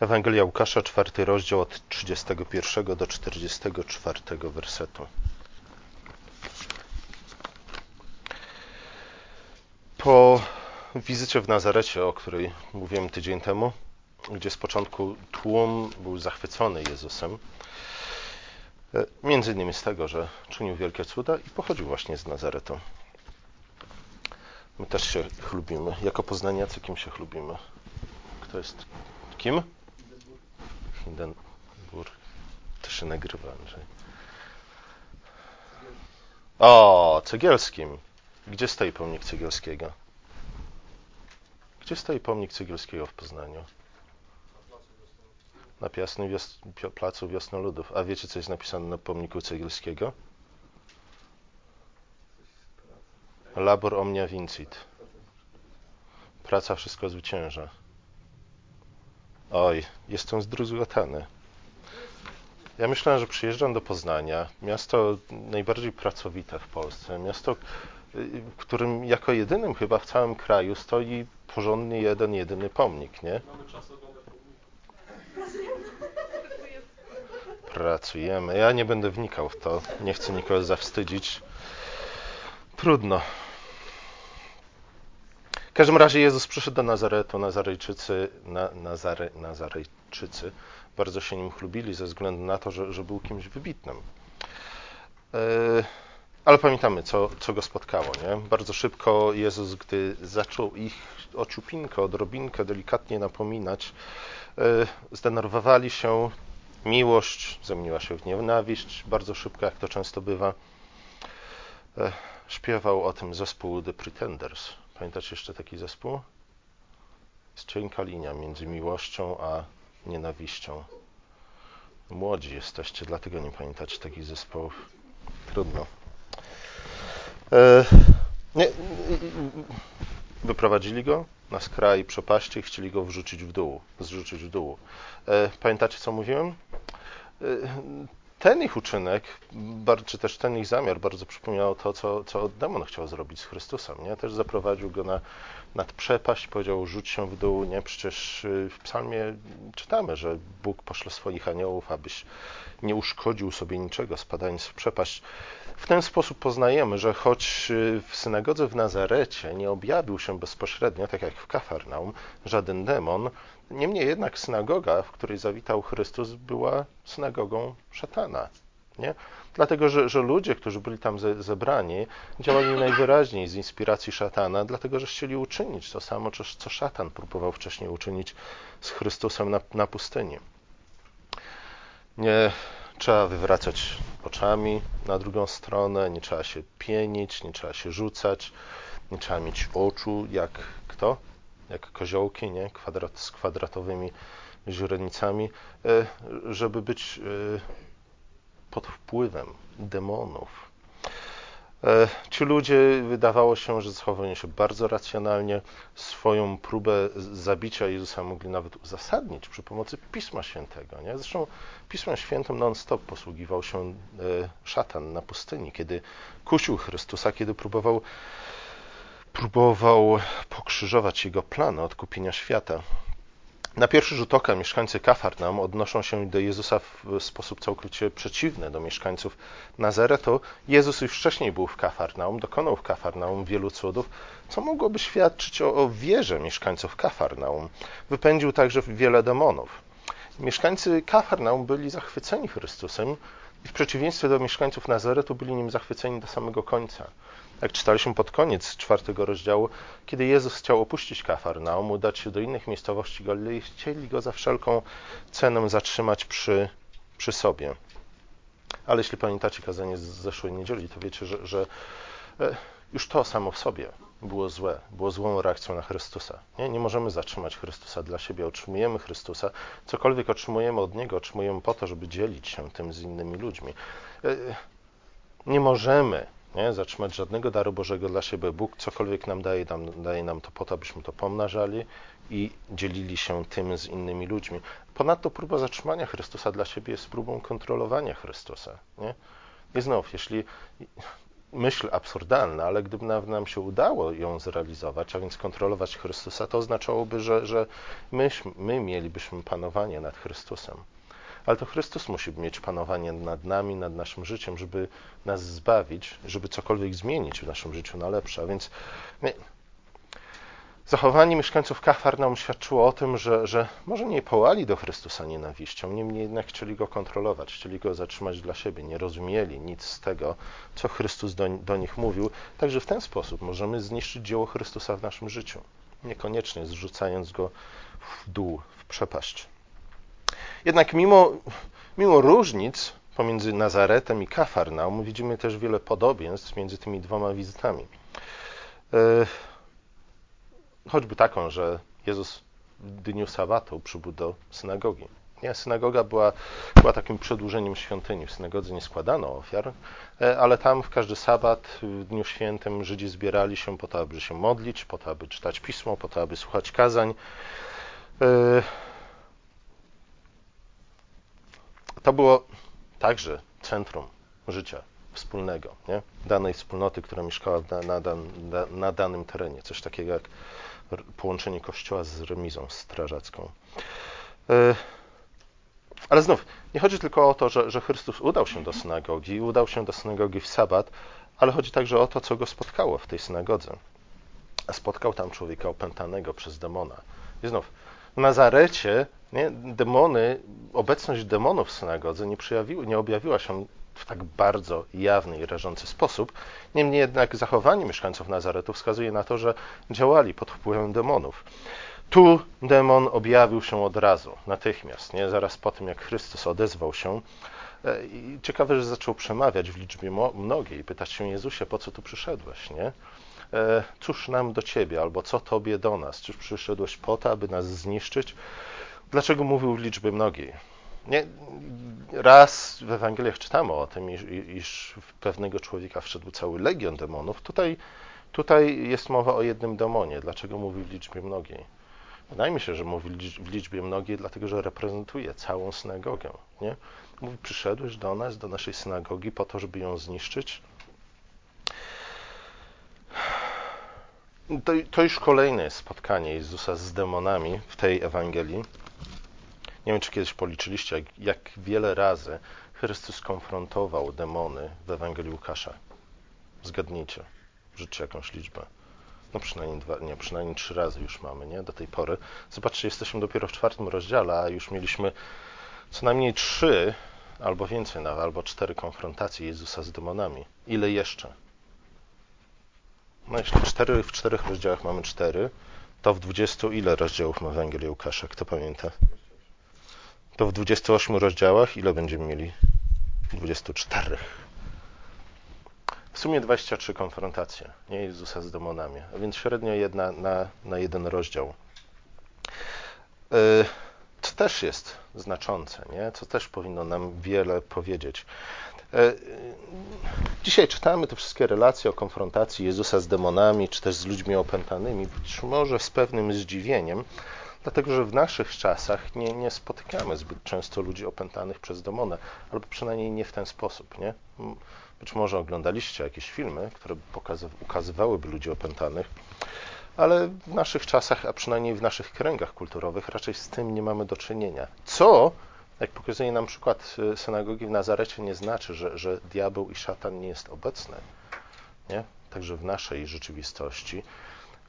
Ewangelia Łukasza, czwarty rozdział od 31 do 44 wersetu. Po wizycie w Nazarecie, o której mówiłem tydzień temu, gdzie z początku tłum był zachwycony Jezusem, między innymi z tego, że czynił wielkie cuda i pochodził właśnie z Nazaretu. My też się chlubimy. Jako poznaniacy kim się chlubimy? Kto jest kim? Hindenburg. To się nagrywa, Andrzej. O, Cegielskim. Gdzie stoi pomnik Cegielskiego? Gdzie stoi pomnik Cegielskiego w Poznaniu? Na Piasnym wios Placu Wiosnoludów. A wiecie, co jest napisane na pomniku Cegielskiego? Labor omnia vincit. Praca wszystko zwycięża. Oj, jestem zdruzgotany. Ja myślałem, że przyjeżdżam do Poznania, miasto najbardziej pracowite w Polsce, miasto, w którym jako jedynym chyba w całym kraju stoi porządny jeden, jedyny pomnik, nie? Pracujemy. Ja nie będę wnikał w to, nie chcę nikogo zawstydzić. Trudno. Każdym razie Jezus przyszedł do Nazaretu, Nazarejczycy, na, Nazare, Nazarejczycy bardzo się nim chlubili ze względu na to, że, że był kimś wybitnym. Yy, ale pamiętamy, co, co go spotkało. Nie? Bardzo szybko Jezus, gdy zaczął ich o ciupinkę, odrobinkę delikatnie napominać, yy, zdenerwowali się, miłość zamieniła się w nienawiść, bardzo szybko, jak to często bywa. Yy, śpiewał o tym zespół The Pretenders. Pamiętacie jeszcze taki zespół? Jest cienka linia między miłością a nienawiścią. Młodzi jesteście, dlatego nie pamiętacie takich zespołów. Trudno. E, nie, wyprowadzili go na skraj przepaści chcieli go wrzucić w dół, zrzucić w dół. E, pamiętacie, co mówiłem? E, ten ich uczynek, czy też ten ich zamiar bardzo przypominał to, co, co demon chciał zrobić z Chrystusem. Nie? Też zaprowadził go na, nad przepaść, powiedział rzuć się w dół. Nie? Przecież y, w psalmie czytamy, że Bóg poszle swoich aniołów, abyś nie uszkodził sobie niczego, spadając w przepaść. W ten sposób poznajemy, że choć y, w synagodze w Nazarecie nie objawił się bezpośrednio, tak jak w Kafarnaum, żaden demon, Niemniej jednak synagoga, w której zawitał Chrystus, była synagogą szatana. Nie? Dlatego, że, że ludzie, którzy byli tam ze, zebrani, działali najwyraźniej z inspiracji szatana, dlatego, że chcieli uczynić to samo, co szatan próbował wcześniej uczynić z Chrystusem na, na pustyni. Nie trzeba wywracać oczami na drugą stronę, nie trzeba się pienić, nie trzeba się rzucać, nie trzeba mieć oczu jak kto? Jak koziołki, nie? Kwadrat, z kwadratowymi źrenicami, e, żeby być e, pod wpływem demonów. E, ci ludzie wydawało się, że zachowują się bardzo racjonalnie. Swoją próbę zabicia Jezusa mogli nawet uzasadnić przy pomocy Pisma Świętego. Nie? Zresztą Pismem Świętym non-stop posługiwał się szatan na pustyni, kiedy kusił Chrystusa, kiedy próbował próbował pokrzyżować jego plany odkupienia świata. Na pierwszy rzut oka mieszkańcy Kafarnaum odnoszą się do Jezusa w sposób całkowicie przeciwny do mieszkańców Nazaretu. Jezus już wcześniej był w Kafarnaum, dokonał w Kafarnaum wielu cudów, co mogłoby świadczyć o, o wierze mieszkańców Kafarnaum. Wypędził także wiele demonów. Mieszkańcy Kafarnaum byli zachwyceni Chrystusem i w przeciwieństwie do mieszkańców Nazaretu byli nim zachwyceni do samego końca jak czytaliśmy pod koniec czwartego rozdziału, kiedy Jezus chciał opuścić Kafarnaum, udać się do innych miejscowości Galilei, chcieli go za wszelką cenę zatrzymać przy, przy sobie. Ale jeśli pamiętacie kazanie z zeszłej niedzieli, to wiecie, że, że e, już to samo w sobie było złe, było złą reakcją na Chrystusa. Nie? nie możemy zatrzymać Chrystusa dla siebie, otrzymujemy Chrystusa, cokolwiek otrzymujemy od Niego, otrzymujemy po to, żeby dzielić się tym z innymi ludźmi. E, nie możemy nie? zatrzymać żadnego daru Bożego dla siebie. Bóg cokolwiek nam daje, nam, daje nam to po to, abyśmy to pomnażali i dzielili się tym z innymi ludźmi. Ponadto próba zatrzymania Chrystusa dla siebie jest próbą kontrolowania Chrystusa. Nie? I znów, jeśli myśl absurdalna, ale gdyby nam się udało ją zrealizować, a więc kontrolować Chrystusa, to oznaczałoby, że, że my, my mielibyśmy panowanie nad Chrystusem. Ale to Chrystus musi mieć panowanie nad nami, nad naszym życiem, żeby nas zbawić, żeby cokolwiek zmienić w naszym życiu na lepsze. A więc nie, Zachowanie mieszkańców Kafarnaum świadczyło o tym, że, że może nie połali do Chrystusa nienawiścią, niemniej jednak chcieli go kontrolować, chcieli go zatrzymać dla siebie, nie rozumieli nic z tego, co Chrystus do, do nich mówił. Także w ten sposób możemy zniszczyć dzieło Chrystusa w naszym życiu, niekoniecznie zrzucając go w dół, w przepaść. Jednak mimo, mimo różnic pomiędzy Nazaretem i Kafarnaum widzimy też wiele podobieństw między tymi dwoma wizytami. Yy, choćby taką, że Jezus w dniu sabatu przybył do synagogi. Nie, synagoga była, była takim przedłużeniem świątyni. W synagodze nie składano ofiar, e, ale tam w każdy sabat, w dniu świętym Żydzi zbierali się po to, aby się modlić, po to, aby czytać pismo, po to, aby słuchać kazań. E, to było także centrum życia wspólnego, nie? danej wspólnoty, która mieszkała na, na, na, na danym terenie. Coś takiego jak połączenie kościoła z remizą strażacką. E, ale znów, nie chodzi tylko o to, że, że Chrystus udał się do synagogi, udał się do synagogi w sabat, ale chodzi także o to, co go spotkało w tej synagodze. Spotkał tam człowieka opętanego przez demona. I znów, w Nazarecie nie, demony, obecność demonów w synagodze nie, nie objawiła się w tak bardzo jawny i rażący sposób. Niemniej jednak zachowanie mieszkańców Nazaretu wskazuje na to, że działali pod wpływem demonów. Tu demon objawił się od razu, natychmiast, nie? zaraz po tym, jak Chrystus odezwał się. E, I ciekawe, że zaczął przemawiać w liczbie mnogiej i pytać się Jezusie, po co tu przyszedłeś, nie? E, cóż nam do Ciebie, albo co Tobie do nas? Czyż przyszedłeś po to, aby nas zniszczyć? Dlaczego mówił w liczbie mnogiej? Nie, raz w Ewangeliach czytamy o tym, iż, iż w pewnego człowieka wszedł cały legion demonów. Tutaj, tutaj jest mowa o jednym demonie. Dlaczego mówi w liczbie mnogiej? Wydaje mi się, że mówi w liczbie mnogiej, dlatego że reprezentuje całą synagogę. Nie? Mówi, przyszedłeś do nas, do naszej synagogi po to, żeby ją zniszczyć. To, to już kolejne spotkanie Jezusa z demonami w tej Ewangelii. Nie wiem, czy kiedyś policzyliście, jak, jak wiele razy Chrystus konfrontował demony w Ewangelii Łukasza. Zgadnijcie, życzę jakąś liczbę. No przynajmniej dwa, nie, przynajmniej trzy razy już mamy, nie? Do tej pory. Zobaczcie, jesteśmy dopiero w czwartym rozdziale, a już mieliśmy co najmniej trzy, albo więcej nawet, albo cztery konfrontacje Jezusa z demonami. Ile jeszcze? No jeśli cztery, w czterech rozdziałach mamy cztery, to w dwudziestu ile rozdziałów ma Ewangelia Łukasza? Kto pamięta? To w 28 rozdziałach ile będziemy mieli? 24. W sumie 23 konfrontacje, nie Jezusa z demonami, a więc średnio jedna na, na jeden rozdział. Co też jest znaczące, nie? co też powinno nam wiele powiedzieć. Dzisiaj czytamy te wszystkie relacje o konfrontacji Jezusa z demonami, czy też z ludźmi opętanymi, być może z pewnym zdziwieniem, Dlatego, że w naszych czasach nie, nie spotykamy zbyt często ludzi opętanych przez demona, albo przynajmniej nie w ten sposób. Nie? Być może oglądaliście jakieś filmy, które ukazywałyby ludzi opętanych, ale w naszych czasach, a przynajmniej w naszych kręgach kulturowych, raczej z tym nie mamy do czynienia. Co, jak pokazuje nam przykład y, synagogi w Nazarecie, nie znaczy, że, że diabeł i szatan nie jest obecny. Nie? Także w naszej rzeczywistości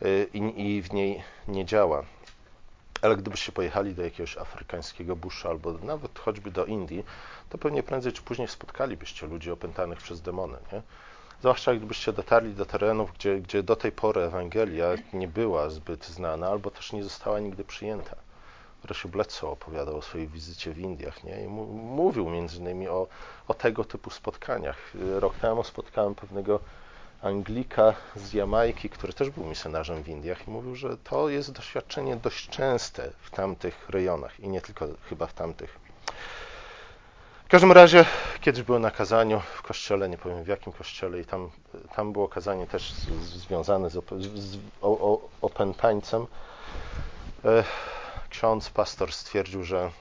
y, i, i w niej nie działa. Ale gdybyście pojechali do jakiegoś afrykańskiego buszu albo nawet choćby do Indii, to pewnie prędzej czy później spotkalibyście ludzi opętanych przez demony. Nie? Zwłaszcza gdybyście dotarli do terenów, gdzie, gdzie do tej pory Ewangelia nie była zbyt znana albo też nie została nigdy przyjęta. Rosiu Bledsoe opowiadał o swojej wizycie w Indiach nie? i mówił między innymi o, o tego typu spotkaniach. Rok temu spotkałem pewnego Anglika z Jamajki, który też był misjonarzem w Indiach i mówił, że to jest doświadczenie dość częste w tamtych rejonach i nie tylko chyba w tamtych. W każdym razie kiedyś byłem na kazaniu w kościele, nie powiem w jakim kościele i tam, tam było kazanie też z, związane z, z o, o, opętańcem. E, ksiądz, pastor stwierdził, że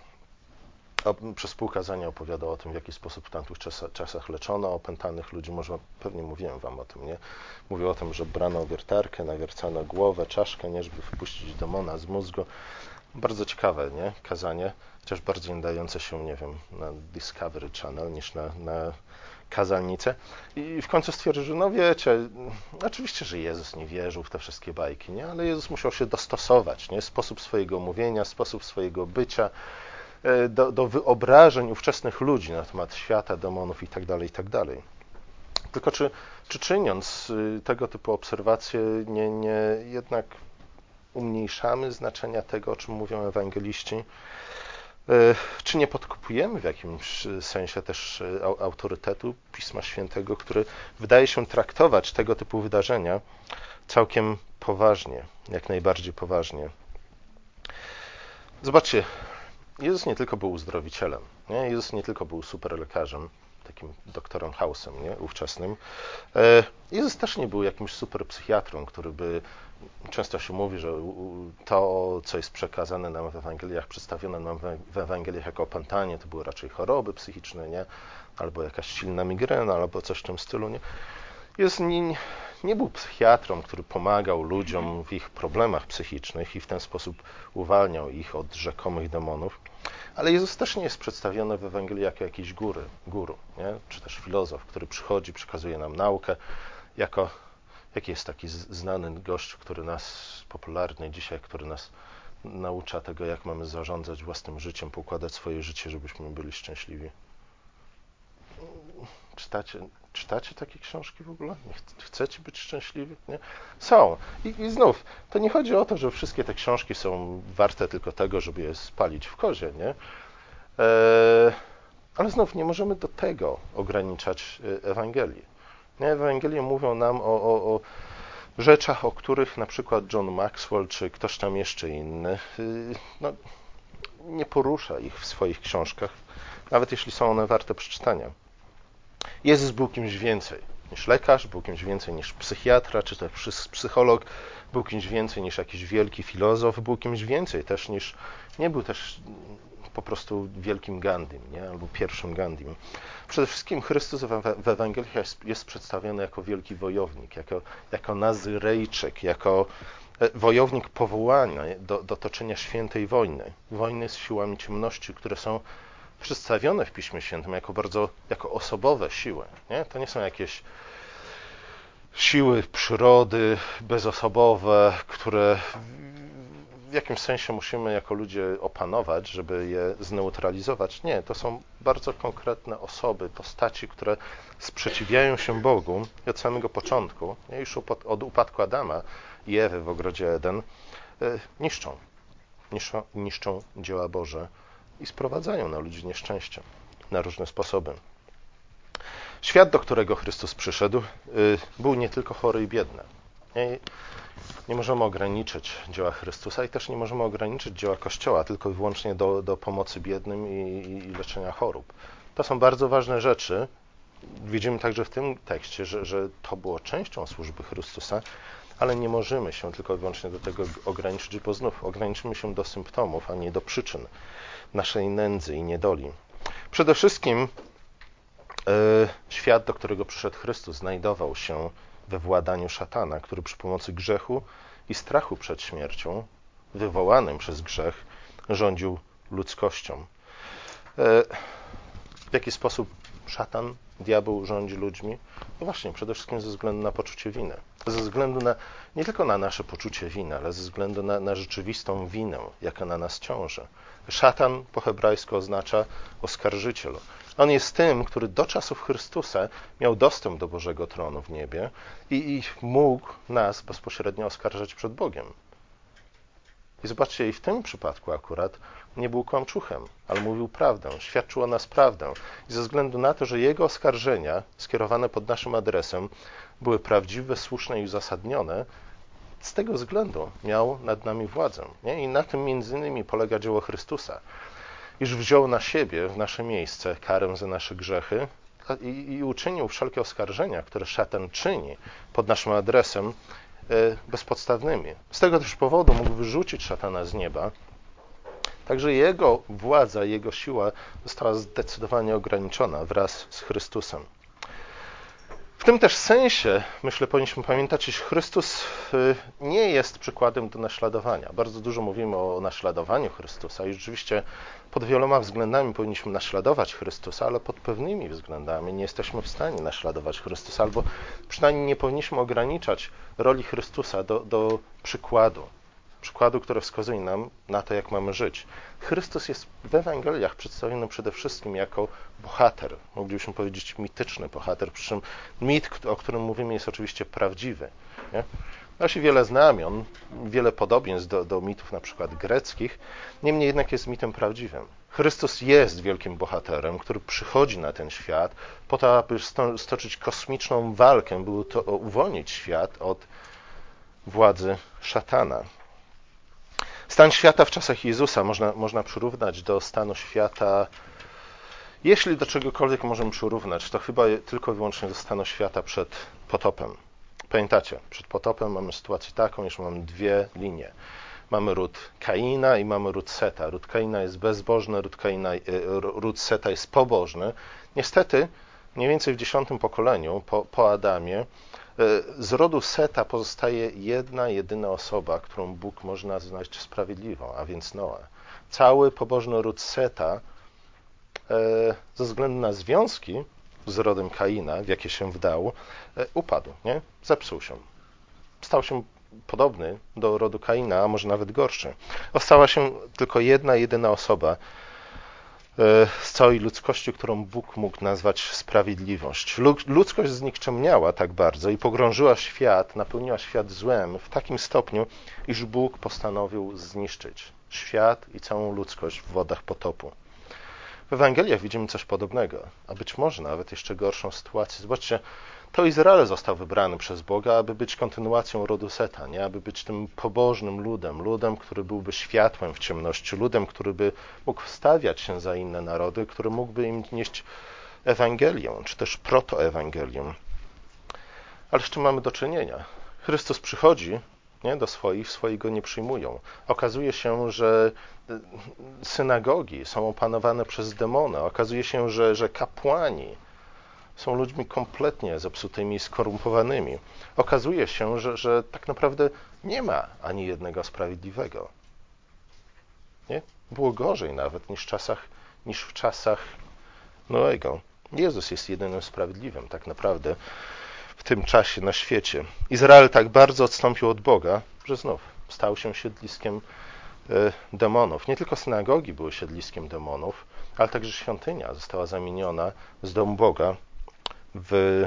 przez pół kazania opowiadał o tym, w jaki sposób w tamtych czasach leczono opętanych ludzi. Może pewnie mówiłem wam o tym, nie? Mówił o tym, że brano wiertarkę, nawiercano głowę, czaszkę, nie, żeby wypuścić demona z mózgu. Bardzo ciekawe, nie? Kazanie, chociaż bardziej nadające się, nie wiem, na Discovery Channel niż na, na kazalnicę. I w końcu stwierdził, że no wiecie, oczywiście, że Jezus nie wierzył w te wszystkie bajki, nie? Ale Jezus musiał się dostosować, nie? Sposób swojego mówienia, sposób swojego bycia, do, do wyobrażeń ówczesnych ludzi na temat świata, demonów itd. Tak itd. Tak Tylko czy, czy czyniąc y, tego typu obserwacje, nie, nie jednak umniejszamy znaczenia tego, o czym mówią ewangeliści? E, czy nie podkupujemy w jakimś sensie też e, autorytetu Pisma Świętego, który wydaje się traktować tego typu wydarzenia całkiem poważnie, jak najbardziej poważnie? Zobaczcie, Jezus nie tylko był uzdrowicielem, nie? Jezus nie tylko był superlekarzem, takim doktorem Hausem, nie? ówczesnym. E, Jezus też nie był jakimś super psychiatrą, który by często się mówi, że to, co jest przekazane nam w Ewangeliach, przedstawione nam w Ewangeliach jako opętanie, to były raczej choroby psychiczne, nie? albo jakaś silna migrena, albo coś w tym stylu. Nie? Jezus nie, nie był psychiatrą, który pomagał ludziom w ich problemach psychicznych i w ten sposób uwalniał ich od rzekomych demonów. Ale Jezus też nie jest przedstawiony w Ewangelii jako jakiś góry, guru, nie? czy też filozof, który przychodzi, przekazuje nam naukę, jako jaki jest taki znany gość, który nas, popularny dzisiaj, który nas naucza tego, jak mamy zarządzać własnym życiem, pokładać swoje życie, żebyśmy byli szczęśliwi. Czytacie, czytacie takie książki w ogóle? Chcecie być szczęśliwi? Nie? Są. I, I znów, to nie chodzi o to, że wszystkie te książki są warte tylko tego, żeby je spalić w kozie, nie? E, ale znów nie możemy do tego ograniczać e, Ewangelii. Nie? Ewangelie mówią nam o, o, o rzeczach, o których na przykład John Maxwell czy ktoś tam jeszcze inny y, no, nie porusza ich w swoich książkach, nawet jeśli są one warte przeczytania. Jezus był kimś więcej niż lekarz, był kimś więcej niż psychiatra, czy też psycholog, był kimś więcej niż jakiś wielki filozof, był kimś więcej też niż, nie był też po prostu wielkim Gandim, nie? albo pierwszym Gandim. Przede wszystkim Chrystus w Ewangeliach jest, jest przedstawiony jako wielki wojownik, jako, jako Nazyrejczyk, jako e, wojownik powołany do, do toczenia świętej wojny. Wojny z siłami ciemności, które są przedstawione w Piśmie Świętym jako bardzo, jako osobowe siły. Nie? To nie są jakieś siły przyrody bezosobowe, które w jakimś sensie musimy jako ludzie opanować, żeby je zneutralizować. Nie, to są bardzo konkretne osoby, postaci, które sprzeciwiają się Bogu i od samego początku, już od upadku Adama i Ewy w ogrodzie Eden, e, niszczą. Niszczą, niszczą dzieła Boże i sprowadzają na ludzi nieszczęście na różne sposoby. Świat, do którego Chrystus przyszedł, y, był nie tylko chory i biedny. Nie, nie możemy ograniczyć dzieła Chrystusa i też nie możemy ograniczyć dzieła Kościoła tylko i wyłącznie do, do pomocy biednym i, i leczenia chorób. To są bardzo ważne rzeczy. Widzimy także w tym tekście, że, że to było częścią służby Chrystusa, ale nie możemy się tylko i wyłącznie do tego ograniczyć, bo znów ograniczymy się do symptomów, a nie do przyczyn naszej nędzy i niedoli. Przede wszystkim e, świat, do którego przyszedł Chrystus, znajdował się we władaniu szatana, który przy pomocy grzechu i strachu przed śmiercią, wywołanym przez grzech, rządził ludzkością. E, w jaki sposób szatan, diabeł rządzi ludźmi? No właśnie, przede wszystkim ze względu na poczucie winy. Ze względu na, nie tylko na nasze poczucie winy, ale ze względu na, na rzeczywistą winę, jaka na nas ciąży. Szatan po hebrajsku oznacza oskarżyciel. On jest tym, który do czasów Chrystusa miał dostęp do Bożego tronu w niebie i, i mógł nas bezpośrednio oskarżać przed Bogiem. I zobaczcie, i w tym przypadku akurat nie był kłamczuchem, ale mówił prawdę, świadczył o nas prawdę. I ze względu na to, że jego oskarżenia skierowane pod naszym adresem były prawdziwe, słuszne i uzasadnione, z tego względu miał nad nami władzę. Nie? I na tym między innymi polega dzieło Chrystusa, iż wziął na siebie w nasze miejsce karę za nasze grzechy i, i uczynił wszelkie oskarżenia, które szatan czyni pod naszym adresem, e, bezpodstawnymi. Z tego też powodu mógł wyrzucić szatana z nieba, Także jego władza, jego siła została zdecydowanie ograniczona wraz z Chrystusem. W tym też sensie, myślę, powinniśmy pamiętać, iż Chrystus y, nie jest przykładem do naśladowania. Bardzo dużo mówimy o naśladowaniu Chrystusa i rzeczywiście pod wieloma względami powinniśmy naśladować Chrystusa, ale pod pewnymi względami nie jesteśmy w stanie naśladować Chrystusa, albo przynajmniej nie powinniśmy ograniczać roli Chrystusa do, do przykładu przykładu, które wskazuje nam na to, jak mamy żyć. Chrystus jest w Ewangeliach przedstawiony przede wszystkim jako bohater, moglibyśmy powiedzieć mityczny bohater, przy czym mit, o którym mówimy, jest oczywiście prawdziwy. Nie? Nosi wiele znamion, wiele podobieństw do, do mitów na przykład greckich, niemniej jednak jest mitem prawdziwym. Chrystus jest wielkim bohaterem, który przychodzi na ten świat po to, aby stoczyć kosmiczną walkę, by to uwolnić świat od władzy szatana. Stan świata w czasach Jezusa można, można przyrównać do stanu świata, jeśli do czegokolwiek możemy przyrównać, to chyba tylko i wyłącznie do stanu świata przed potopem. Pamiętacie, przed potopem mamy sytuację taką, iż mamy dwie linie. Mamy ród Kaina i mamy ród Seta. Ród Kaina jest bezbożny, ród, Kaina, e, ród Seta jest pobożny. Niestety, mniej więcej w dziesiątym pokoleniu, po, po Adamie, z rodu Seta pozostaje jedna, jedyna osoba, którą Bóg może nazwać sprawiedliwą, a więc Noe. Cały pobożny ród Seta, e, ze względu na związki z rodem Kaina, w jakie się wdał, e, upadł, nie? zepsuł się. Stał się podobny do rodu Kaina, a może nawet gorszy. Ostała się tylko jedna, jedyna osoba, E, z całej ludzkości, którą Bóg mógł nazwać sprawiedliwość. Ludzkość znikczemniała tak bardzo i pogrążyła świat, napełniła świat złem w takim stopniu, iż Bóg postanowił zniszczyć świat i całą ludzkość w wodach potopu. W Ewangeliach widzimy coś podobnego, a być może nawet jeszcze gorszą sytuację. Zobaczcie, to Izrael został wybrany przez Boga, aby być kontynuacją rodu Seta, nie? aby być tym pobożnym ludem, ludem, który byłby światłem w ciemności, ludem, który by mógł wstawiać się za inne narody, który mógłby im nieść Ewangelię, czy też protoewangelię. Ale z czym mamy do czynienia? Chrystus przychodzi nie, do swoich, swoi go nie przyjmują. Okazuje się, że synagogi są opanowane przez demony. Okazuje się, że, że kapłani, są ludźmi kompletnie zepsutymi, skorumpowanymi. Okazuje się, że, że tak naprawdę nie ma ani jednego sprawiedliwego. Nie? Było gorzej nawet niż w czasach, niż w czasach Noego. Jezus jest jedynym sprawiedliwym tak naprawdę w tym czasie na świecie. Izrael tak bardzo odstąpił od Boga, że znów stał się siedliskiem e, demonów. Nie tylko synagogi były siedliskiem demonów, ale także świątynia została zamieniona z domu Boga w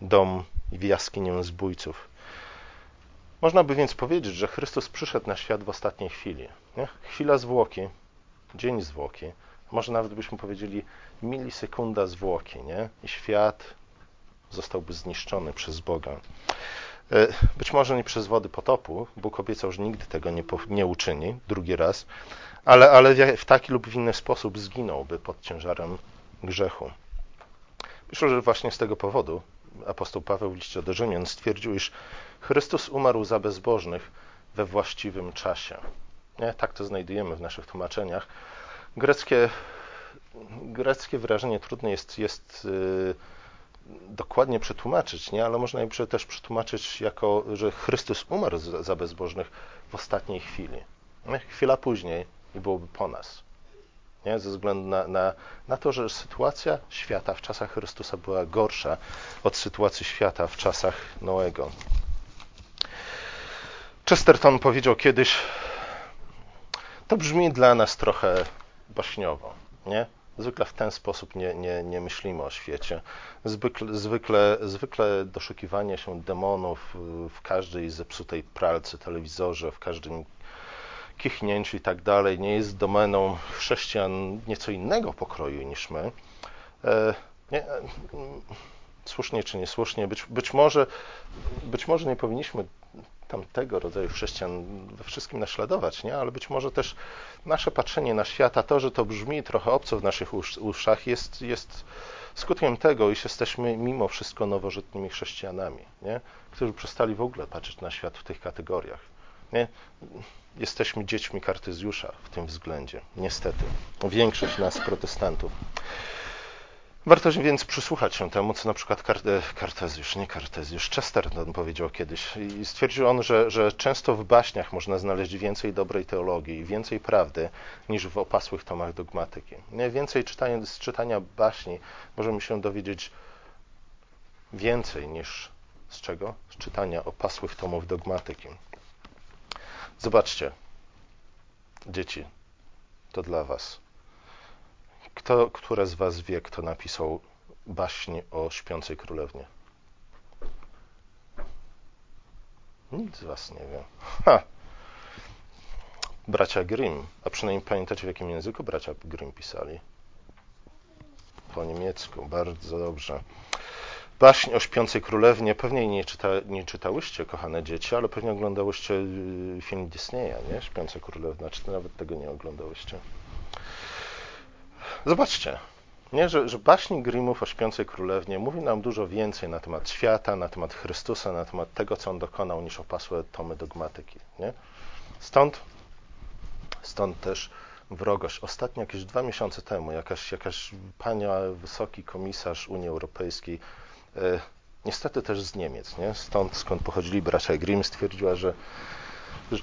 dom i w jaskinię zbójców. Można by więc powiedzieć, że Chrystus przyszedł na świat w ostatniej chwili. Nie? Chwila zwłoki, dzień zwłoki, może nawet byśmy powiedzieli milisekunda zwłoki, nie? i świat zostałby zniszczony przez Boga. E, być może nie przez wody potopu, Bóg obiecał, że nigdy tego nie, nie uczyni, drugi raz, ale, ale w taki lub w inny sposób zginąłby pod ciężarem grzechu. Myślę, że właśnie z tego powodu apostoł Paweł w liście do Rzymian stwierdził, iż Chrystus umarł za bezbożnych we właściwym czasie. Nie? Tak to znajdujemy w naszych tłumaczeniach. Greckie, greckie wyrażenie trudne jest, jest yy, dokładnie przetłumaczyć, nie? ale można je też przetłumaczyć jako, że Chrystus umarł za bezbożnych w ostatniej chwili. Nie? Chwila później i byłoby po nas nie? ze względu na, na, na to, że sytuacja świata w czasach Chrystusa była gorsza od sytuacji świata w czasach Noego. Chesterton powiedział kiedyś, to brzmi dla nas trochę baśniowo, nie? Zwykle w ten sposób nie, nie, nie myślimy o świecie. Zwykle, zwykle, zwykle doszukiwanie się demonów w każdej zepsutej pralce, telewizorze, w każdym kichnięciu i tak dalej nie jest domeną chrześcijan nieco innego pokroju niż my. E, nie, e, słusznie czy niesłusznie, być, być, może, być może nie powinniśmy tamtego rodzaju chrześcijan we wszystkim naśladować, nie? ale być może też nasze patrzenie na świat, a to, że to brzmi trochę obco w naszych uszach, jest, jest skutkiem tego, iż jesteśmy mimo wszystko nowożytnymi chrześcijanami, nie? którzy przestali w ogóle patrzeć na świat w tych kategoriach. Nie? Jesteśmy dziećmi Kartezjusza w tym względzie, niestety. Większość nas, protestantów. Warto więc przysłuchać się temu, co na przykład Kartezjusz, nie Kartezjusz, Chesterton powiedział kiedyś. I stwierdził on, że, że często w baśniach można znaleźć więcej dobrej teologii i więcej prawdy niż w opasłych tomach dogmatyki. Nie? Więcej czytania, z czytania baśni możemy się dowiedzieć więcej niż z czego? Z czytania opasłych tomów dogmatyki. Zobaczcie, dzieci, to dla Was. Kto, które z Was wie, kto napisał baśń o śpiącej królewnie? Nikt z Was nie wie. Ha! Bracia Grimm. A przynajmniej pamiętacie, w jakim języku bracia Grimm pisali? Po niemiecku. Bardzo dobrze. Baśń o śpiącej królewnie pewnie nie, czyta, nie czytałyście, kochane dzieci, ale pewnie oglądałyście y, film Disneya, nie? Śpiąca królewna, czy nawet tego nie oglądałyście? Zobaczcie, nie? Że, że baśni Grimmów o śpiącej królewnie mówi nam dużo więcej na temat świata, na temat Chrystusa, na temat tego, co on dokonał, niż opasłe tomy dogmatyki. Nie? Stąd, stąd też wrogość. Ostatnio, jakieś dwa miesiące temu, jakaś, jakaś pania, wysoki komisarz Unii Europejskiej, niestety też z Niemiec, nie? stąd skąd pochodzili bracia Grimm, stwierdziła, że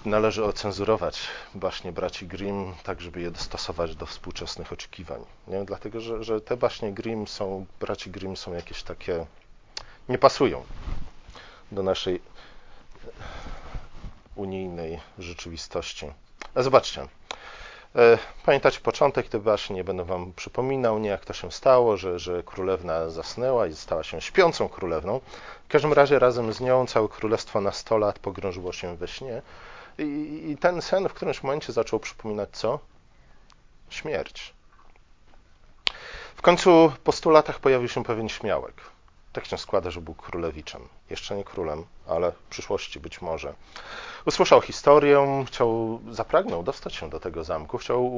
należy ocenzurować baśnie braci Grimm, tak żeby je dostosować do współczesnych oczekiwań. Nie? Dlatego, że, że te baśnie Grimm są, braci Grimm są jakieś takie, nie pasują do naszej unijnej rzeczywistości. A zobaczcie, e, Pamiętacie początek tej baśni, nie będę wam przypominał, nie jak to się stało, że, że królewna zasnęła i stała się śpiącą królewną. W każdym razie razem z nią całe królestwo na 100 lat pogrążyło się we śnie i, I ten sen w którymś momencie zaczął przypominać co? Śmierć. W końcu po stu latach pojawił się pewien śmiałek. Tak się składa, że był królewiczem. Jeszcze nie królem, ale w przyszłości być może. Usłyszał historię, chciał, zapragnął dostać się do tego zamku, chciał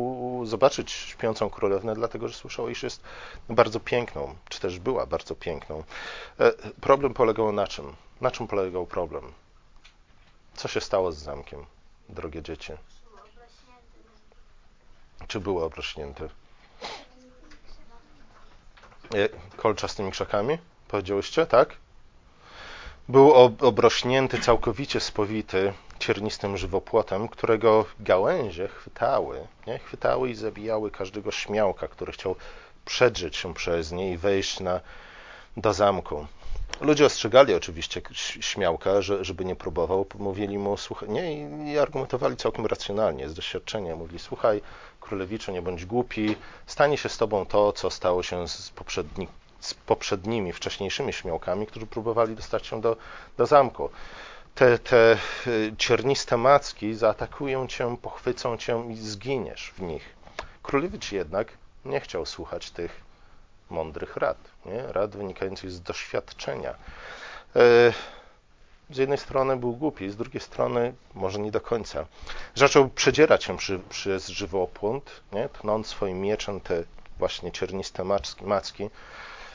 zobaczyć śpiącą królewnę, dlatego że słyszał, iż jest bardzo piękną, czy też była bardzo piękną. E, problem polegał na czym? Na czym polegał problem? Co się stało z zamkiem, drogie dzieci? Czy było obrośnięte? Kolczastymi krzakami? Powiedziałyście, tak? Był obrośnięty, całkowicie spowity ciernistym żywopłotem, którego gałęzie chwytały, nie? chwytały i zabijały każdego śmiałka, który chciał przedrzeć się przez nie i wejść na, do zamku. Ludzie ostrzegali oczywiście śmiałka, że, żeby nie próbował. Mówili mu, słuchaj, nie, i argumentowali całkiem racjonalnie, z doświadczenia. Mówili, słuchaj, królewiczu, nie bądź głupi, stanie się z tobą to, co stało się z, poprzedni, z poprzednimi, wcześniejszymi śmiałkami, którzy próbowali dostać się do, do zamku. Te, te y, cierniste macki zaatakują cię, pochwycą cię i zginiesz w nich. Królewicz jednak nie chciał słuchać tych mądrych rad, nie? rad wynikających z doświadczenia. E, z jednej strony był głupi, z drugiej strony może nie do końca. Zaczął przedzierać się przy, przez żywopłot, nie? tnąc swoim mieczem te właśnie cierniste macki, macki.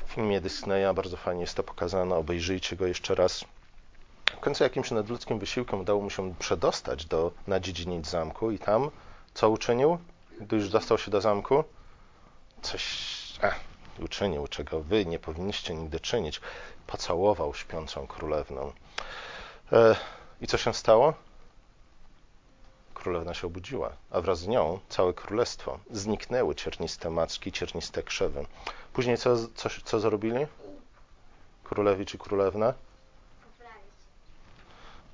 W filmie Disneya bardzo fajnie jest to pokazane, obejrzyjcie go jeszcze raz. W końcu jakimś nadludzkim wysiłkiem udało mu się przedostać do, na dziedziniec zamku i tam co uczynił, gdy już dostał się do zamku? Coś... Ach, uczynił, czego wy nie powinniście nigdy czynić. Pocałował śpiącą królewną. E, I co się stało? Królewna się obudziła, a wraz z nią całe królestwo. Zniknęły cierniste macki, cierniste krzewy. Później co, co, co zrobili? Królewicz i królewna?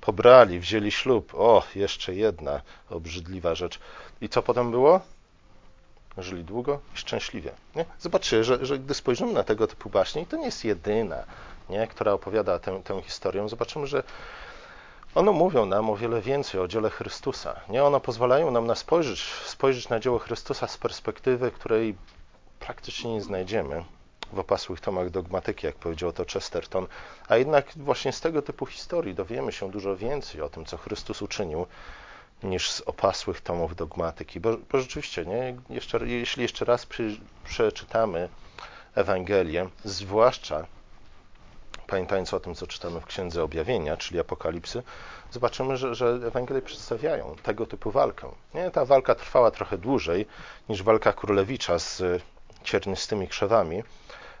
Pobrali, wzięli ślub. O, jeszcze jedna obrzydliwa rzecz. I co potem było? żyli długo i szczęśliwie. Nie? Zobaczcie, że, że gdy spojrzymy na tego typu baśnie, i to nie jest jedyna, nie, która opowiada tę, tę historię, zobaczymy, że one mówią nam o wiele więcej o dziele Chrystusa. Nie? One pozwalają nam na spojrzeć, spojrzeć na dzieło Chrystusa z perspektywy, której praktycznie nie znajdziemy w opasłych tomach dogmatyki, jak powiedział to Chesterton. A jednak właśnie z tego typu historii dowiemy się dużo więcej o tym, co Chrystus uczynił niż z opasłych tomów dogmatyki. Bo, bo rzeczywiście, nie? Jeszcze, jeśli jeszcze raz przy, przeczytamy Ewangelię, zwłaszcza pamiętając o tym, co czytamy w Księdze Objawienia, czyli Apokalipsy, zobaczymy, że, że Ewangelie przedstawiają tego typu walkę. Nie? Ta walka trwała trochę dłużej niż walka królewicza z ciernistymi krzewami,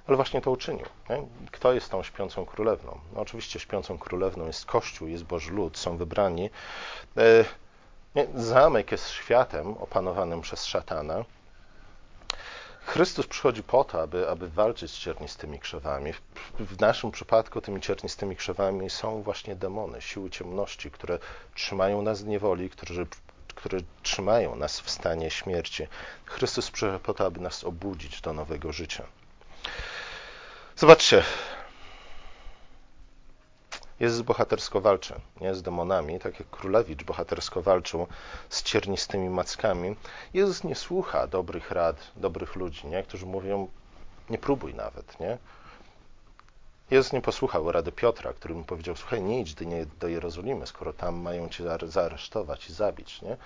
ale właśnie to uczynił. Nie? Kto jest tą śpiącą królewną? No oczywiście śpiącą królewną jest Kościół, jest Boży lud, są wybrani. E? Zamek jest światem opanowanym przez szatana. Chrystus przychodzi po to, aby, aby walczyć z ciernistymi krzewami. W, w naszym przypadku tymi ciernistymi krzewami są właśnie demony, siły ciemności, które trzymają nas w niewoli, które, które trzymają nas w stanie śmierci. Chrystus przychodzi po to, aby nas obudzić do nowego życia. Zobaczcie. Jezus bohatersko walczy nie? z demonami, tak jak królewicz bohatersko walczył z ciernistymi mackami. Jezus nie słucha dobrych rad, dobrych ludzi, nie? którzy mówią, nie próbuj nawet. Nie? Jezus nie posłuchał rady Piotra, który mu powiedział, słuchaj, nie idź do, Jerozolimy, skoro tam mają cię zaaresztować i zabić. Nie?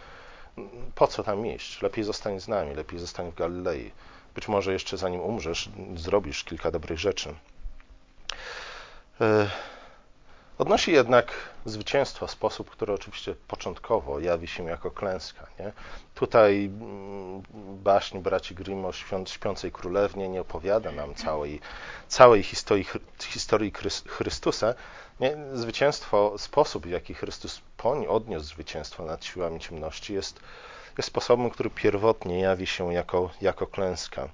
Po co tam iść? Lepiej zostań z nami, lepiej zostań w Galilei. Być może jeszcze zanim umrzesz, zrobisz kilka dobrych rzeczy. E, odnosi jednak zwycięstwo w sposób, który oczywiście początkowo jawi się jako klęska. Nie? Tutaj mm, baśń braci Grimm o śpiącej królewnie nie opowiada nam całej, całej historii, historii Chrystusa. Nie? Zwycięstwo, sposób w jaki Chrystus odniósł zwycięstwo nad siłami ciemności jest jest sposobem, który pierwotnie jawi się jako, jako klęska.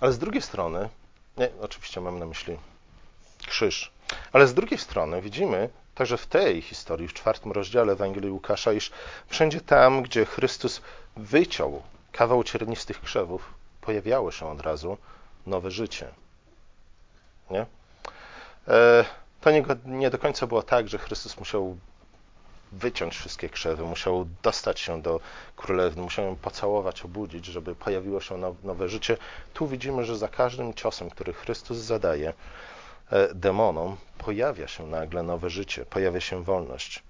Ale z drugiej strony, nie, oczywiście mam na myśli krzyż, ale z drugiej strony widzimy także w tej historii, w czwartym rozdziale Ewangelii Łukasza, iż wszędzie tam, gdzie Chrystus wyciął kawał ciernistych krzewów, pojawiało się od razu nowe życie. Nie? E, to nie, nie do końca było tak, że Chrystus musiał wyciąć wszystkie krzewy, musiał dostać się do królewny, musiał ją pocałować, obudzić, żeby pojawiło się nowe życie. Tu widzimy, że za każdym ciosem, który Chrystus zadaje demonom, pojawia się nagle nowe życie, pojawia się wolność.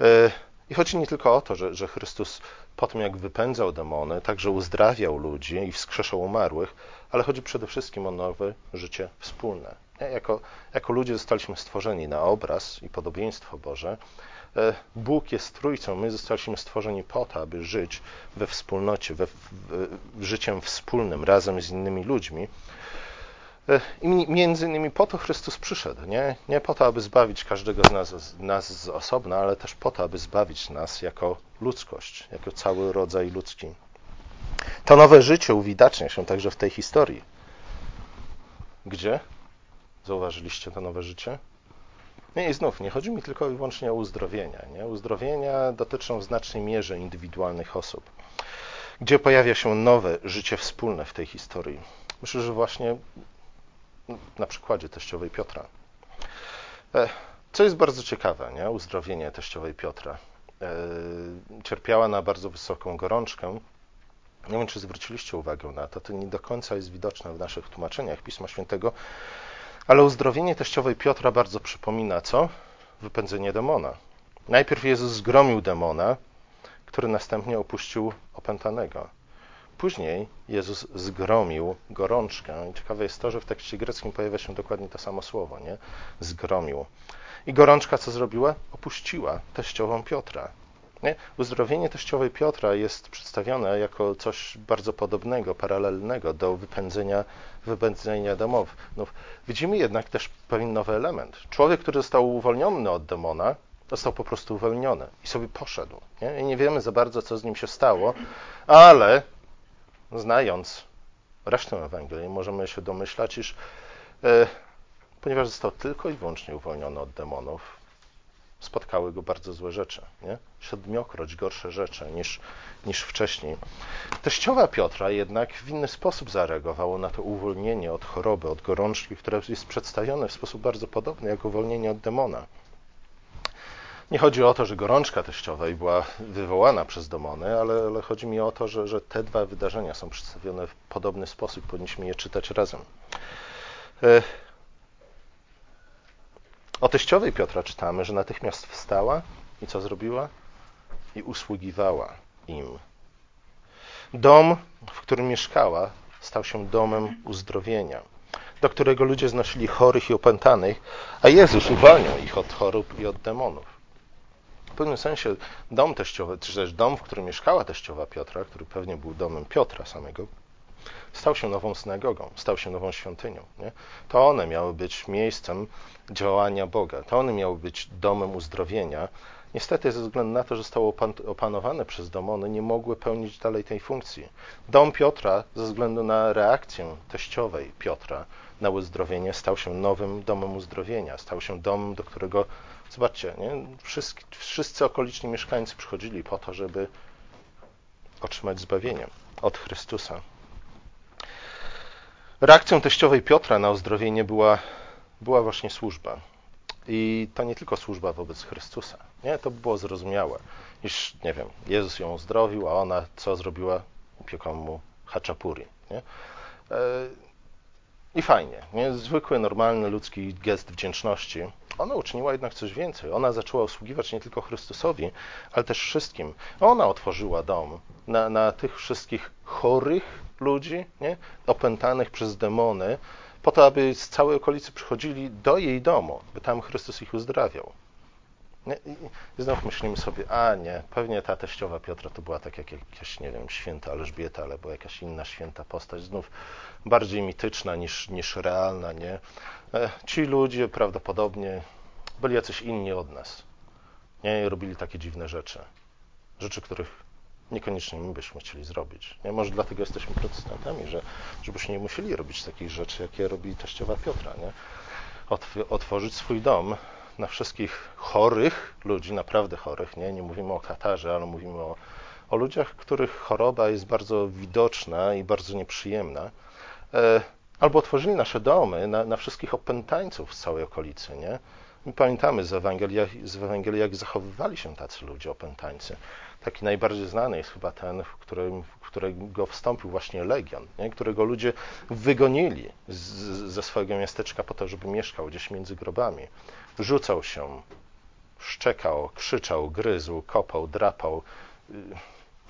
E, I chodzi nie tylko o to, że, że Chrystus po tym, jak wypędzał demony, także uzdrawiał ludzi i wskrzeszał umarłych, ale chodzi przede wszystkim o nowe życie wspólne. Jako, jako ludzie zostaliśmy stworzeni na obraz i podobieństwo Boże, E, Bóg jest trójcą, my zostaliśmy stworzeni po to, aby żyć we wspólnocie, we, w, życiem wspólnym, razem z innymi ludźmi. E, I między innymi po to Chrystus przyszedł, nie, nie po to, aby zbawić każdego z nas, nas z osobna, ale też po to, aby zbawić nas jako ludzkość, jako cały rodzaj ludzki. To nowe życie uwidacznia się także w tej historii. Gdzie? Zauważyliście to nowe życie? Nie, i znów, nie chodzi mi tylko i wyłącznie o uzdrowienia. Nie? Uzdrowienia dotyczą w znacznej mierze indywidualnych osób, gdzie pojawia się nowe życie wspólne w tej historii. Myślę, że właśnie na przykładzie teściowej Piotra. E, co jest bardzo ciekawe, nie? uzdrowienie teściowej Piotra. E, cierpiała na bardzo wysoką gorączkę. Nie wiem, czy zwróciliście uwagę na to, to nie do końca jest widoczne w naszych tłumaczeniach Pisma Świętego, ale uzdrowienie teściowej Piotra bardzo przypomina co? Wypędzenie demona. Najpierw Jezus zgromił demona, który następnie opuścił opętanego. Później Jezus zgromił gorączkę. I ciekawe jest to, że w tekście greckim pojawia się dokładnie to samo słowo, nie? Zgromił. I gorączka co zrobiła? Opuściła teściową Piotra. Nie? Uzdrowienie teściowej Piotra jest przedstawione jako coś bardzo podobnego, paralelnego do wypędzenia, wypędzenia demów. No, widzimy jednak też pewien nowy element. Człowiek, który został uwolniony od demona, został po prostu uwolniony i sobie poszedł. Nie? I nie wiemy za bardzo, co z nim się stało, ale znając resztę Ewangelii, możemy się domyślać, iż e, ponieważ został tylko i wyłącznie uwolniony od demonów, spotkały go bardzo złe rzeczy, nie? siedmiokroć gorsze rzeczy niż, niż wcześniej. Teściowa Piotra jednak w inny sposób zareagowała na to uwolnienie od choroby, od gorączki, które jest przedstawione w sposób bardzo podobny jak uwolnienie od demona. Nie chodzi o to, że gorączka teściowej była wywołana przez demony, ale, ale chodzi mi o to, że, że te dwa wydarzenia są przedstawione w podobny sposób, powinniśmy je czytać razem. E, o teściowej Piotra czytamy, że natychmiast wstała i co zrobiła? I usługiwała im. Dom, w którym mieszkała, stał się domem uzdrowienia. do którego ludzie znosili chorych i opętanych, a Jezus uwalniał ich od chorób i od demonów. W pewnym sensie dom teściowy, czy też dom, w którym mieszkała teściowa Piotra, który pewnie był domem Piotra samego, stał się nową synagogą, stał się nową świątynią. Nie? To one miały być miejscem działania Boga, to one miały być domem uzdrowienia. Niestety, ze względu na to, że zostało opanowane przez demony, nie mogły pełnić dalej tej funkcji. Dom Piotra, ze względu na reakcję teściowej Piotra na uzdrowienie, stał się nowym domem uzdrowienia. Stał się domem, do którego, zobaczcie, nie? Wszyscy, wszyscy okoliczni mieszkańcy przychodzili po to, żeby otrzymać zbawienie od Chrystusa. Reakcją teściowej Piotra na uzdrowienie była, była właśnie służba. I to nie tylko służba wobec Chrystusa. Nie, to było zrozumiałe. Iż, nie wiem, Jezus ją uzdrowił, a ona co zrobiła? Upiekła mu haczapuri. Nie? E, I fajnie. Nie? Zwykły, normalny ludzki gest wdzięczności. Ona uczyniła jednak coś więcej. Ona zaczęła usługiwać nie tylko Chrystusowi, ale też wszystkim. Ona otworzyła dom na, na tych wszystkich chorych ludzi, nie? opętanych przez demony, po to, aby z całej okolicy przychodzili do jej domu, by tam Chrystus ich uzdrawiał. I znów myślimy sobie, a nie, pewnie ta teściowa Piotra to była tak jak jakaś, nie wiem, święta Elżbieta albo jakaś inna święta postać, znów bardziej mityczna niż, niż realna, nie? E, ci ludzie prawdopodobnie byli jacyś inni od nas, nie? I robili takie dziwne rzeczy. Rzeczy, których niekoniecznie my byśmy chcieli zrobić. Nie? Może dlatego jesteśmy protestantami, że, żebyśmy nie musieli robić takich rzeczy, jakie robi teściowa Piotra. Nie? otworzyć swój dom na wszystkich chorych ludzi, naprawdę chorych, nie, nie mówimy o Katarze, ale mówimy o, o ludziach, których choroba jest bardzo widoczna i bardzo nieprzyjemna. E, albo otworzyli nasze domy na, na wszystkich opętańców z całej okolicy, nie? My pamiętamy z Ewangelii, z Ewangelii, jak zachowywali się tacy ludzie, opętańcy. Taki najbardziej znany jest chyba ten, w którym, którego wstąpił właśnie Legion, nie? którego ludzie wygonili z, ze swojego miasteczka po to, żeby mieszkał gdzieś między grobami. Rzucał się, szczekał, krzyczał, gryzł, kopał, drapał, y,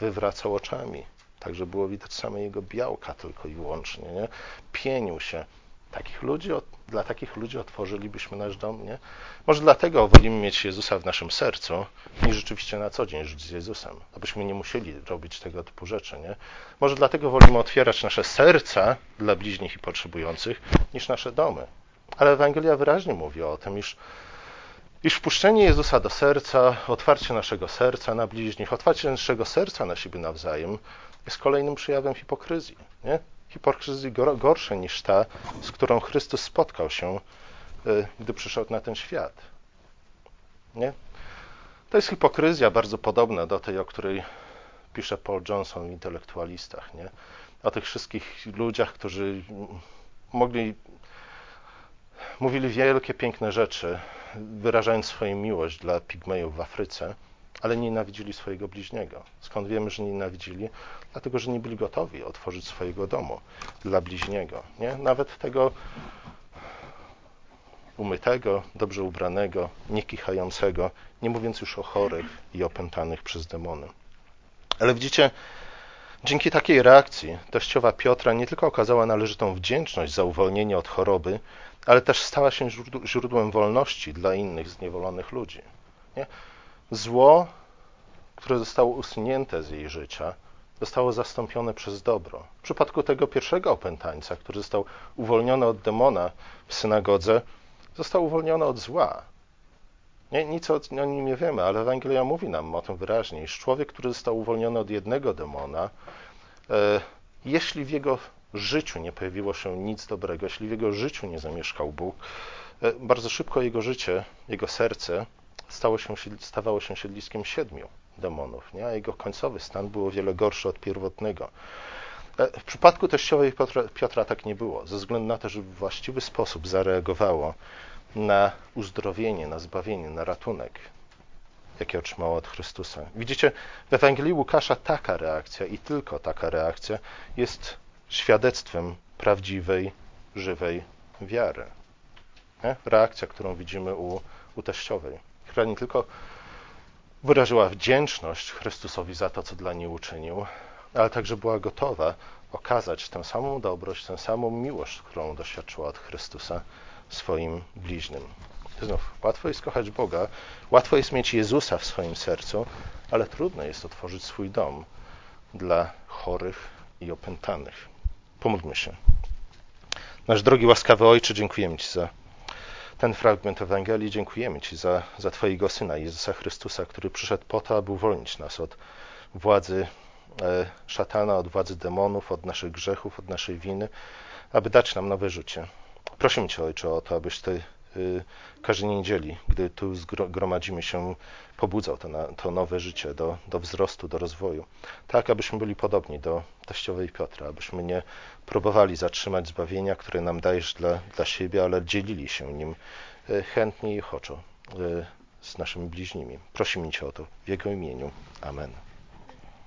wywracał oczami. Także było widać same jego białka tylko i wyłącznie. Nie? Pienił się. Takich ludzi, dla takich ludzi otworzylibyśmy nasz dom, nie? Może dlatego wolimy mieć Jezusa w naszym sercu, niż rzeczywiście na co dzień żyć z Jezusem, abyśmy nie musieli robić tego typu rzeczy, nie? Może dlatego wolimy otwierać nasze serca dla bliźnich i potrzebujących, niż nasze domy. Ale Ewangelia wyraźnie mówi o tym, iż, iż wpuszczenie Jezusa do serca, otwarcie naszego serca na bliźnich, otwarcie naszego serca na siebie nawzajem jest kolejnym przejawem hipokryzji, nie? Hipokryzji gorszej niż ta, z którą Chrystus spotkał się, y, gdy przyszedł na ten świat. Nie? To jest hipokryzja bardzo podobna do tej, o której pisze Paul Johnson w intelektualistach. Nie? O tych wszystkich ludziach, którzy mogli, mówili wielkie, piękne rzeczy, wyrażając swoją miłość dla pigmejów w Afryce, ale nienawidzili swojego bliźniego. Skąd wiemy, że nienawidzili? Dlatego, że nie byli gotowi otworzyć swojego domu dla bliźniego. Nie? Nawet tego umytego, dobrze ubranego, niekichającego, nie mówiąc już o chorych i opętanych przez demony. Ale widzicie, dzięki takiej reakcji teściowa Piotra nie tylko okazała należytą wdzięczność za uwolnienie od choroby, ale też stała się źródłem wolności dla innych zniewolonych ludzi. Nie? Zło, które zostało usunięte z jej życia, zostało zastąpione przez dobro. W przypadku tego pierwszego opętańca, który został uwolniony od demona w synagodze, został uwolniony od zła. Nie, nic o, nim nie wiemy, ale Ewangelia mówi nam o tym wyraźnie, iż człowiek, który został uwolniony od jednego demona, e, jeśli w jego życiu nie pojawiło się nic dobrego, jeśli w jego życiu nie zamieszkał Bóg, e, bardzo szybko jego życie, jego serce stało się, stawało się siedliskiem siedmiu demonów, nie? a jego końcowy stan był o wiele gorszy od pierwotnego. E, w przypadku teściowej Piotra, Piotra tak nie było, ze względu na to, że w właściwy sposób zareagowało na uzdrowienie, na zbawienie, na ratunek, jaki otrzymało od Chrystusa. Widzicie, w Ewangelii Łukasza taka reakcja i tylko taka reakcja jest świadectwem prawdziwej, żywej wiary. Nie? Reakcja, którą widzimy u, u teściowej która nie tylko wyraziła wdzięczność Chrystusowi za to, co dla niej uczynił, ale także była gotowa okazać tę samą dobrość, tę samą miłość, którą doświadczyła od Chrystusa swoim bliźnym. Znów, łatwo jest kochać Boga, łatwo jest mieć Jezusa w swoim sercu, ale trudno jest otworzyć swój dom dla chorych i opętanych. Pomódlmy się. Nasz drogi łaskawy Ojcze, dziękujemy Ci za ten fragment Ewangelii. Dziękujemy Ci za, za Twojego Syna, Jezusa Chrystusa, który przyszedł po to, aby uwolnić nas od władzy e, szatana, od władzy demonów, od naszych grzechów, od naszej winy, aby dać nam nowe życie. Prosimy Cię, Ojcze, o to, abyś Ty każdej niedzieli, gdy tu zgromadzimy się, pobudzał to, na, to nowe życie do, do wzrostu, do rozwoju. Tak, abyśmy byli podobni do teściowej Piotra, abyśmy nie próbowali zatrzymać zbawienia, które nam dajesz dla, dla siebie, ale dzielili się nim y, chętnie i ochoczo y, z naszymi bliźnimi. Prosimy Cię o to w Jego imieniu. Amen.